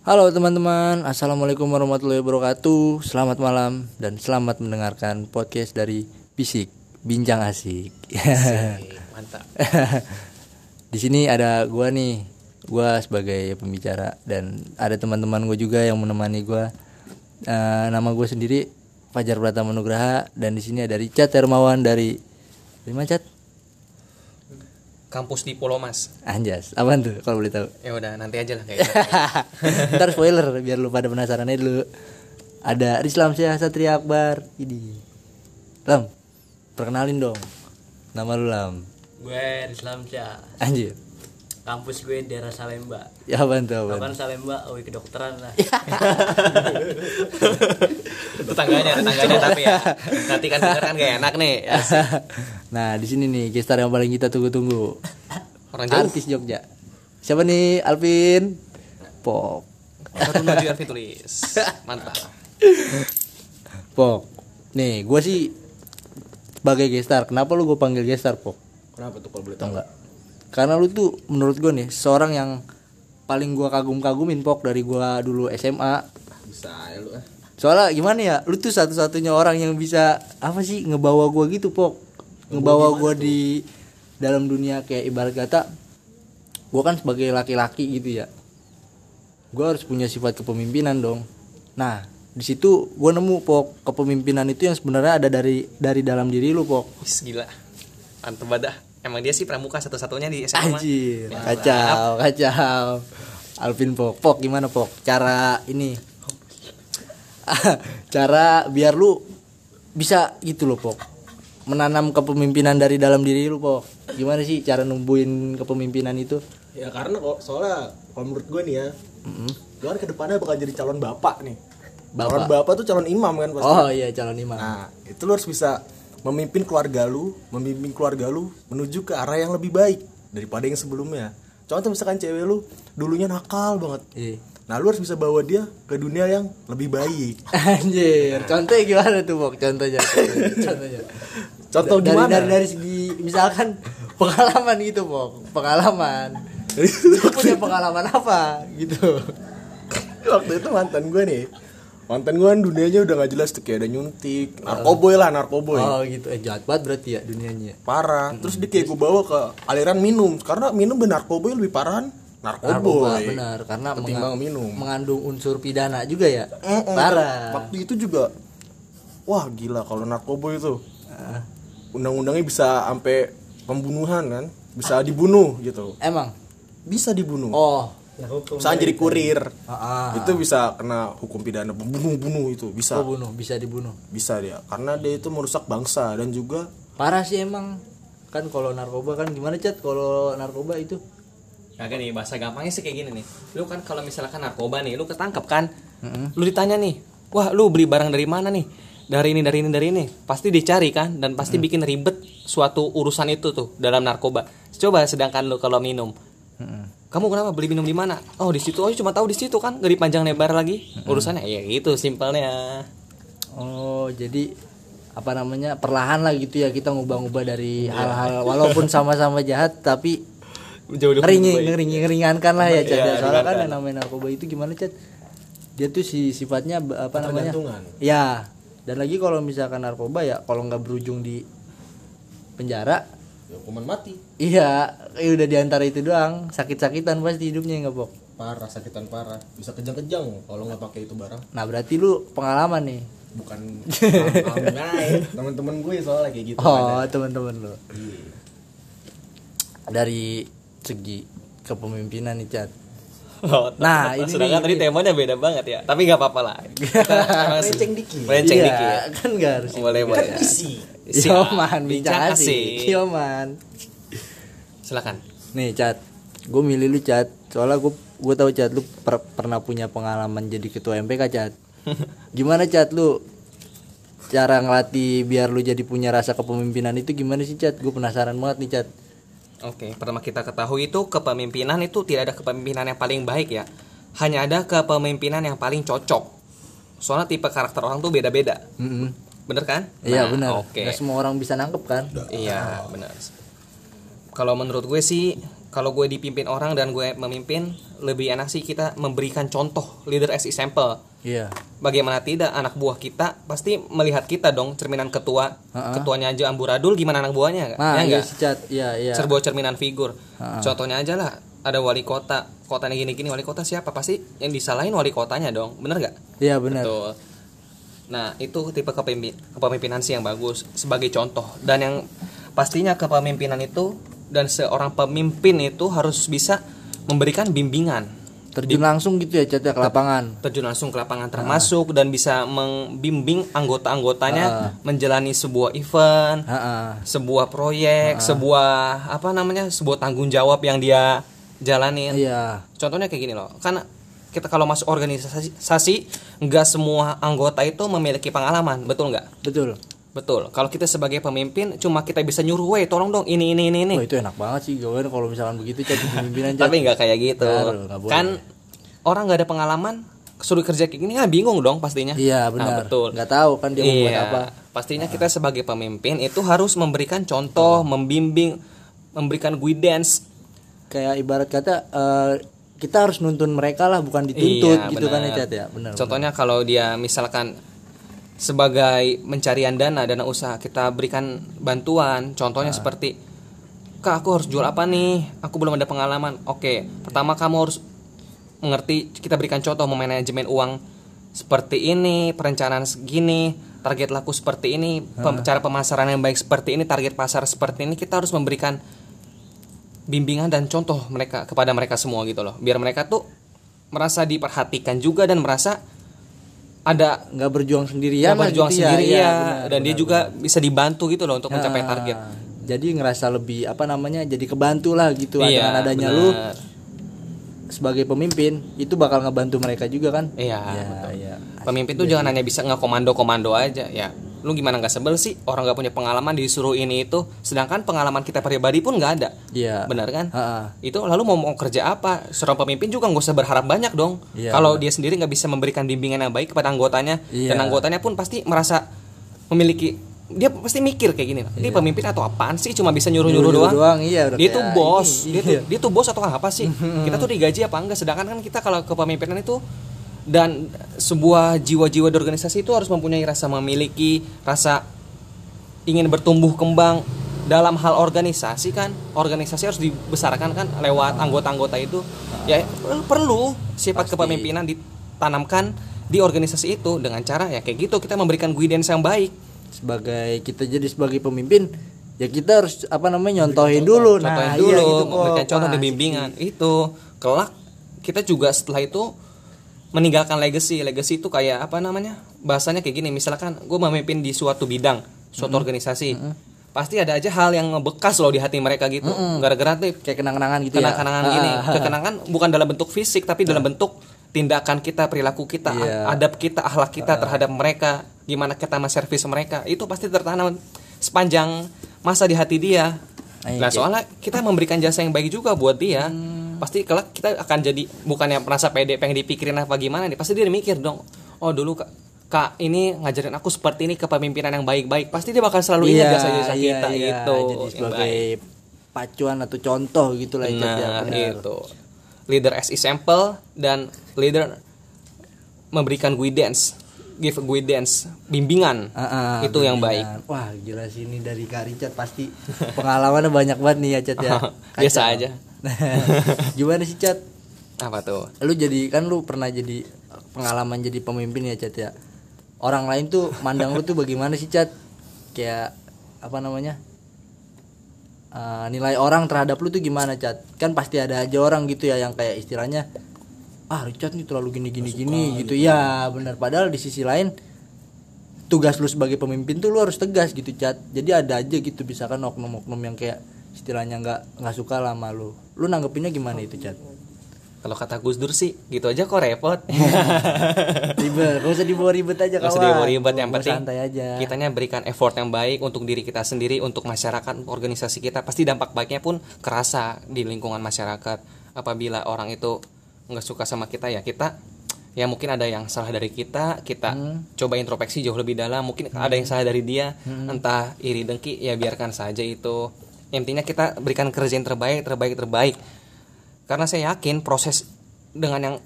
Halo teman-teman, Assalamualaikum warahmatullahi wabarakatuh Selamat malam dan selamat mendengarkan podcast dari Bisik Bincang Asik Mantap. Di sini ada gua nih Gua sebagai pembicara Dan ada teman-teman gue juga yang menemani gua Eh, Nama gue sendiri Fajar Pratama Nugraha Dan di sini ada Richard Hermawan dari Dari mana Cat? Kampus di Pulau Mas. Anjas, apaan tuh kalau boleh tahu? Ya udah nanti aja lah kayak Ntar spoiler biar lu pada penasaran aja dulu. Ada Rizlam Syah Satria Akbar. Ini. Lam. Perkenalin dong. Nama lu Lam. Gue Islam Syah Anjir. Kampus gue daerah Salemba Ya tuh apaan? Kapan Salemba, UI kedokteran lah tetangganya, tetangganya tapi ya. Nanti kan denger kan gak enak nih. Ya, nah, di sini nih gestar yang paling kita tunggu-tunggu. Orang jauh. Artis Jogja. Siapa nih? Alvin. Pok. Satu maju tulis. Mantap. Pok. Nih, gua sih sebagai gestar. Kenapa lu gue panggil gestar, Pok? Kenapa tuh kalau boleh Tau nggak? Karena lu tuh menurut gue nih seorang yang paling gua kagum-kagumin pok dari gua dulu SMA. Bisa ya lu ah. Soalnya gimana ya? Lu tuh satu-satunya orang yang bisa apa sih ngebawa gua gitu pok. Ngebawa gua di dalam dunia kayak ibarat kata gua kan sebagai laki-laki gitu ya. Gua harus punya sifat kepemimpinan dong. Nah, di situ gua nemu pok kepemimpinan itu yang sebenarnya ada dari dari dalam diri lu pok. Wis gila. Mantep badah. Emang dia sih pramuka satu-satunya di SMA. Anjir, kacau, kacau. Alvin Pok, Pok gimana Pok? Cara ini cara biar lu bisa gitu loh Pok. Menanam kepemimpinan dari dalam diri lu Pok. Gimana sih cara numbuhin kepemimpinan itu? Ya karena kok soalnya kalau menurut gue nih ya, gue kan ke depannya bakal jadi calon bapak nih. Bapak. Calon bapak tuh calon imam kan pasti. Oh iya calon imam. Nah itu lu harus bisa memimpin keluarga lu, memimpin keluarga lu menuju ke arah yang lebih baik daripada yang sebelumnya. Contoh misalkan cewek lu dulunya nakal banget. Iya. Nah lu harus bisa bawa dia ke dunia yang lebih baik. Anjir, contohnya gimana tuh Pok? Contohnya. Contohnya. Contoh dari, gimana? Dari, dari segi misalkan pengalaman gitu Pok. Pengalaman. Lu punya pengalaman apa gitu? Waktu itu mantan gue nih. Mantan gue kan dunianya udah gak jelas tuh kayak ada nyuntik, narkoboy lah narkoboy. Oh gitu, eh jahat banget berarti ya dunianya. parah terus dia kayak gue bawa ke aliran minum karena minum dan narkoboy lebih parahan Narkoba narkoboy benar karena ketimbang menga- minum mengandung unsur pidana juga ya. Mm-mm. Parah. waktu itu juga wah gila kalau narkoboy itu undang-undangnya bisa sampai pembunuhan kan bisa dibunuh gitu Emang. bisa dibunuh Oh. Misalnya jadi kurir Ah, ah. itu bisa kena hukum pidana pembunuh-bunuh itu bisa Oh, bunuh, bisa dibunuh. bisa dia karena dia itu merusak bangsa dan juga Parah sih emang. Kan kalau narkoba kan gimana cat kalau narkoba itu? Kagak nih bahasa gampangnya sih kayak gini nih. Lu kan kalau misalkan narkoba nih, lu ketangkep kan? Lu ditanya nih, "Wah, lu beli barang dari mana nih?" Dari ini, dari ini, dari ini. Pasti dicari kan dan pasti bikin ribet suatu urusan itu tuh dalam narkoba. Coba sedangkan lu kalau minum. Kamu kenapa beli minum di mana? Oh, di situ. Oh, cuma tahu di situ kan, gak dipanjang lebar lagi urusannya. Ya gitu simpelnya. Oh, jadi apa namanya perlahan lah gitu ya kita ngubah-ngubah dari hal-hal walaupun sama-sama jahat tapi Jauh ngeringi ngeringi ngeringankan lah ya Cat ya. Iya, soalnya kan yang namanya narkoba itu gimana Cat dia tuh si sifatnya apa namanya ya dan lagi kalau misalkan narkoba ya kalau nggak berujung di penjara ya, hukuman mati iya ya udah di antara itu doang sakit-sakitan pasti hidupnya nggak pok parah sakitan parah bisa kejang-kejang kalau nggak pakai itu barang nah berarti lu pengalaman nih bukan teman-teman gue soalnya kayak gitu oh teman-teman lu Iya. dari segi kepemimpinan nih Cat Oh, Nah, ini sedangkan tadi ini. temanya beda banget ya. Tapi nggak apa-apa lah. Melenceng dikit. Melenceng Iya, dikit. kan nggak harus Boleh, boleh. isi Yoman, bincang Bincang asik. Yoman. Silakan. Nih, Cat. Gue milih lu, Cat. Soalnya gue gue tahu Cat lu per- pernah punya pengalaman jadi ketua MPK, Cat. Gimana, Cat lu? Cara ngelatih biar lu jadi punya rasa kepemimpinan itu gimana sih, Cat? Gue penasaran banget nih, Cat. Oke, pertama kita ketahui itu kepemimpinan itu tidak ada kepemimpinan yang paling baik ya. Hanya ada kepemimpinan yang paling cocok. Soalnya tipe karakter orang tuh beda-beda. Mm-mm. Bener kan? Iya, Nah, benar. Oke. Nggak semua orang bisa nangkep kan? Iya, benar. Kalau menurut gue sih kalau gue dipimpin orang dan gue memimpin lebih enak sih kita memberikan contoh leader as example iya bagaimana tidak anak buah kita pasti melihat kita dong cerminan ketua Ha-ha. ketuanya aja amburadul gimana anak buahnya nah ya iya enggak Cat iya iya sebuah cerminan figur Ha-ha. contohnya aja lah ada wali kota kotanya gini-gini wali kota siapa pasti yang disalahin wali kotanya dong bener nggak iya benar Betul. Nah, itu tipe kepemimpinan, kepemimpinan sih yang bagus sebagai contoh. Dan yang pastinya kepemimpinan itu dan seorang pemimpin itu harus bisa memberikan bimbingan, terjun langsung gitu ya Cat ya ke lapangan terjun langsung ke lapangan termasuk dan bisa membimbing anggota-anggotanya Ah. menjalani sebuah event, Ha-ha. sebuah proyek, sebuah apa namanya? sebuah tanggung jawab yang dia jalanin. iya Contohnya kayak gini loh, kan kita kalau masuk organisasi, nggak semua anggota itu memiliki pengalaman, betul nggak? betul Betul. Kalau kita sebagai pemimpin, cuma kita bisa nyuruh, weh, tolong dong ini ini ini ini. Wah itu enak banget sih gue kalau misalkan begitu jadi pimpinan Cat Tapi nggak kayak gitu. Boleh. kan orang nggak ada pengalaman, suruh kerja kayak gini, kan bingung dong pastinya. iya Nah, benar betul. nggak tahu kan dia mau buat Iya, apa pastinya kita sebagai pemimpin itu harus memberikan contoh, membimbing, memberikan guidance. kayak ibarat kata eh, kita harus nuntun mereka lah bukan dituntut Iya, gitu kan ya benar. Cat ya benar Contohnya kalau dia misalkan sebagai pencarian dana dana usaha kita berikan bantuan, contohnya seperti Kak aku harus jual apa nih? Aku belum ada pengalaman. Oke, pertama kamu harus mengerti kita berikan contoh memanajemen uang seperti ini, perencanaan segini, target laku seperti ini, pem- cara pemasaran yang baik seperti ini, target pasar seperti ini, kita harus memberikan bimbingan dan contoh mereka kepada mereka semua gitu loh. Biar mereka tuh merasa diperhatikan juga dan merasa ada nggak berjuang sendirian yang lah berjuang gitu ya. sendiri Iya, ya, benar, dan dia benar, juga bisa dibantu gitu loh untuk mencapai Ah, target. jadi ngerasa lebih apa namanya jadi kebantu lah gitu Iya, dengan adanya lu benar. sebagai pemimpin itu bakal ngebantu mereka juga kan Iya, ya, betul. ya. Pemimpin tuh jangan hanya bisa ngekomando-komando aja ya. Lu gimana nggak sebel sih orang nggak punya pengalaman disuruh ini itu, sedangkan pengalaman kita pribadi pun nggak ada. Iya. Benar kan? Ha-ha. Itu lalu mau mau kerja apa? Seorang pemimpin juga nggak usah berharap banyak dong. Iya, Kalau dia sendiri nggak bisa memberikan bimbingan yang baik kepada anggotanya Iya. dan anggotanya pun pasti merasa memiliki dia pasti mikir kayak gini. Ini pemimpin atau apaan sih? Cuma bisa nyuruh-nyuruh Nyuruh-nyuruh doang. doang, iya, dia tuh bos. ini, Dia tuh iya. dia tuh bos atau apa sih? kita tuh digaji apa enggak? Sedangkan kan kita kalau kepemimpinan itu dan sebuah jiwa-jiwa di organisasi itu harus mempunyai rasa memiliki, rasa ingin bertumbuh kembang dalam hal organisasi kan. Organisasi harus dibesarkan kan lewat anggota-anggota itu. Ya perlu sifat Pasti. kepemimpinan ditanamkan di organisasi itu. Dengan cara ya kayak gitu kita memberikan guidance yang baik. Sebagai kita jadi sebagai pemimpin ya kita harus apa namanya nyontohin dulu. Contohin nah dulu iya gitu memberikan contoh dan bimbingan. itu kelak kita juga setelah itu meninggalkan legacy. Legacy itu kayak apa namanya bahasanya kayak gini. Misalkan gue memimpin di suatu bidang suatu organisasi. Pasti ada aja hal yang ngebekas loh di hati mereka gitu. Gara-gara tuh kayak kenang-kenangan gitu kenang-kenangan ya gini. Ah, kekenangan bukan dalam bentuk fisik tapi dalam bentuk tindakan kita perilaku kita Iya. adab kita akhlak kita terhadap mereka gimana kita menservis mereka. Itu pasti tertanam sepanjang masa di hati dia. Nah, nah iya. soalnya kita memberikan jasa yang baik juga buat dia pasti kelak kita akan jadi bukannya merasa pede pengen dipikirin apa gimana nih pasti dia mikir dong oh dulu kak kak ini ngajarin aku seperti ini kepemimpinan yang baik-baik pasti dia bakal selalu ingat Iya, jasa-jasa iya, kita iya. gitu jadi yang sebagai pacuan atau contoh gitu lah ya, Nah, benar. itu. Leader as example dan leader memberikan guidance, give guidance, bimbingan. Ah, ah, itu yang baik. bimbingan. Wah, sih ini dari Kak Richard pasti pengalamannya banyak banget nih ya, Cat ya. Biasa Kacau. aja. Gimana sih, Cat? Apa tuh? Lu jadi kan lu pernah jadi pengalaman jadi pemimpin ya, Cat ya. Orang lain tuh mandang lu tuh bagaimana sih, Cat? Kayak apa namanya? Eh, nilai orang terhadap lu tuh gimana, Cat? Kan pasti ada aja orang gitu ya yang kayak istilahnya ah Richard nih terlalu gini gini gini gitu ya benar padahal di sisi lain tugas lu sebagai pemimpin tuh lu harus tegas gitu cat jadi ada aja gitu misalkan oknum-oknum yang kayak istilahnya nggak nggak suka lah sama lu lu nanggepinnya gimana itu cat Kalau kata Gus Dur sih, gitu aja kok repot. ribet gak usah dibawa ribet aja Gak usah dibawa ribet yang penting santai aja kitanya berikan effort yang baik untuk diri kita sendiri, untuk masyarakat, organisasi kita. Pasti dampak baiknya pun kerasa di lingkungan masyarakat. Apabila orang itu nggak suka sama kita ya kita ya mungkin ada yang salah dari kita kita Hmm. coba introspeksi jauh lebih dalam mungkin ada yang salah dari dia entah iri dengki ya biarkan saja itu intinya kita berikan kerja yang terbaik terbaik terbaik. Karena saya yakin proses dengan yang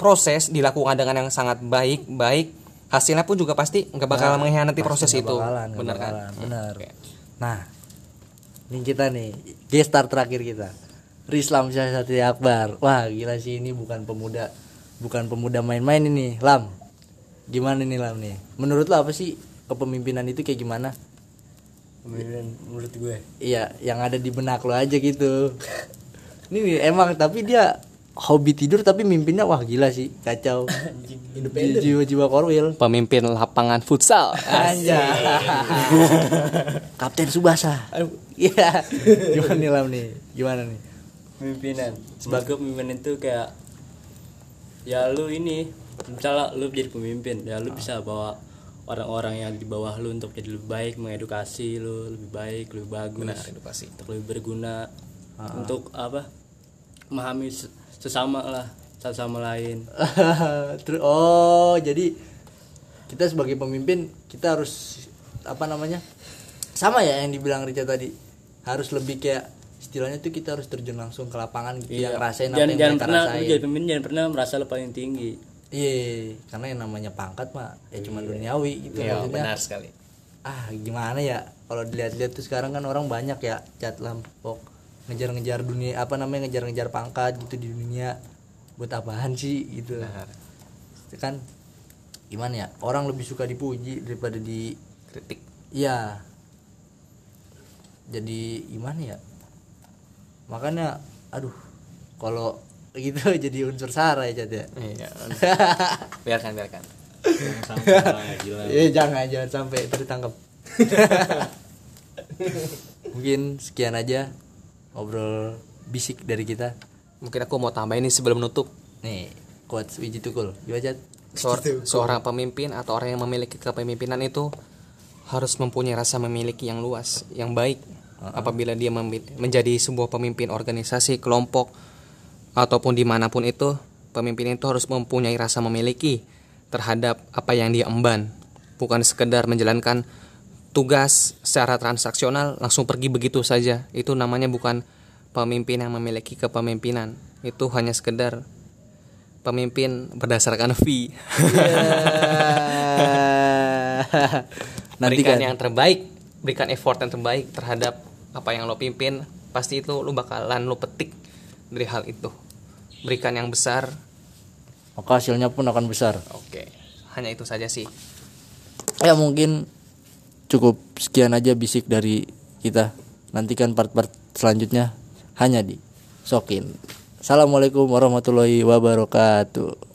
proses dilakukan dengan yang sangat baik baik hasilnya pun juga pasti nggak bakal mengkhianati proses itu. bakalan, benar kan? bakalan, benar nah ini kita nih gestar terakhir kita. Rizlam Syah Satria Akbar. Wah gila sih ini bukan pemuda bukan pemuda main-main ini Lam. Gimana nih Lam nih? Menurut lo apa sih kepemimpinan itu kayak gimana Kemudian menurut gue iya yang ada di benak lo aja gitu ini nih, emang tapi dia hobi tidur tapi mimpinya wah gila sih kacau jiwa-jiwa korwil pemimpin lapangan futsal Anjay. Kapten Subasa. Iya. Gimana nih Lam nih? Gimana nih? pemimpinan sebagai pemimpinan itu kayak ya lu ini misalnya lu jadi pemimpin ya lu bisa bawa orang-orang yang di bawah lu untuk jadi lebih baik mengedukasi lu lebih baik lebih bagus edukasi untuk lebih berguna untuk apa memahami se- sesama lah satu sama lain Terus oh, jadi kita sebagai pemimpin kita harus apa namanya? Sama ya yang dibilang Rica tadi. Harus lebih kayak istilahnya tuh kita harus terjun langsung ke lapangan gitu yang rasain apa jangan, yang jangan mereka pernah rasain. jadi pemimpin jangan pernah merasa paling tinggi Iya, karena yang namanya pangkat mah ya cuma duniawi gitu Iya, maksudnya. benar sekali. Ah gimana ya? Kalau dilihat-lihat tuh sekarang kan orang banyak ya cat lampok. Ngejar-ngejar dunia apa namanya ngejar-ngejar pangkat gitu di dunia. Buat apaan sih gitu. Itu kan gimana ya? Orang lebih suka dipuji daripada di kritik. Iya. Jadi gimana ya? Makanya aduh kalau gitu jadi unsur sara ya cat ya iya biarkan biarkan Iya jangan jangan sampai tertangkap. Mungkin sekian aja ngobrol bisik dari kita. mungkin aku mau tambahin nih sebelum nutup Nih, quotes Wiji Tukul. Gimana Cat? Seor- seorang pemimpin atau orang yang memiliki kepemimpinan itu harus mempunyai rasa memiliki yang luas, yang baik. Apabila dia menjadi sebuah pemimpin organisasi, kelompok, ataupun di mana pun itu, pemimpin itu harus mempunyai rasa memiliki terhadap apa yang dia emban, bukan sekedar menjalankan tugas secara transaksional langsung pergi begitu saja. Itu namanya bukan pemimpin yang memiliki kepemimpinan. Itu hanya sekedar pemimpin berdasarkan fee. Nanti berikan kan yang terbaik, berikan effort yang terbaik terhadap apa yang lo pimpin, pasti itu lo bakalan lo petik dari hal itu. Berikan yang besar. maka hasilnya pun akan besar. Oke. Hanya itu saja sih. Ya mungkin cukup sekian aja bisik dari kita. Nantikan part-part selanjutnya hanya di Sokin. Assalamualaikum warahmatullahi wabarakatuh.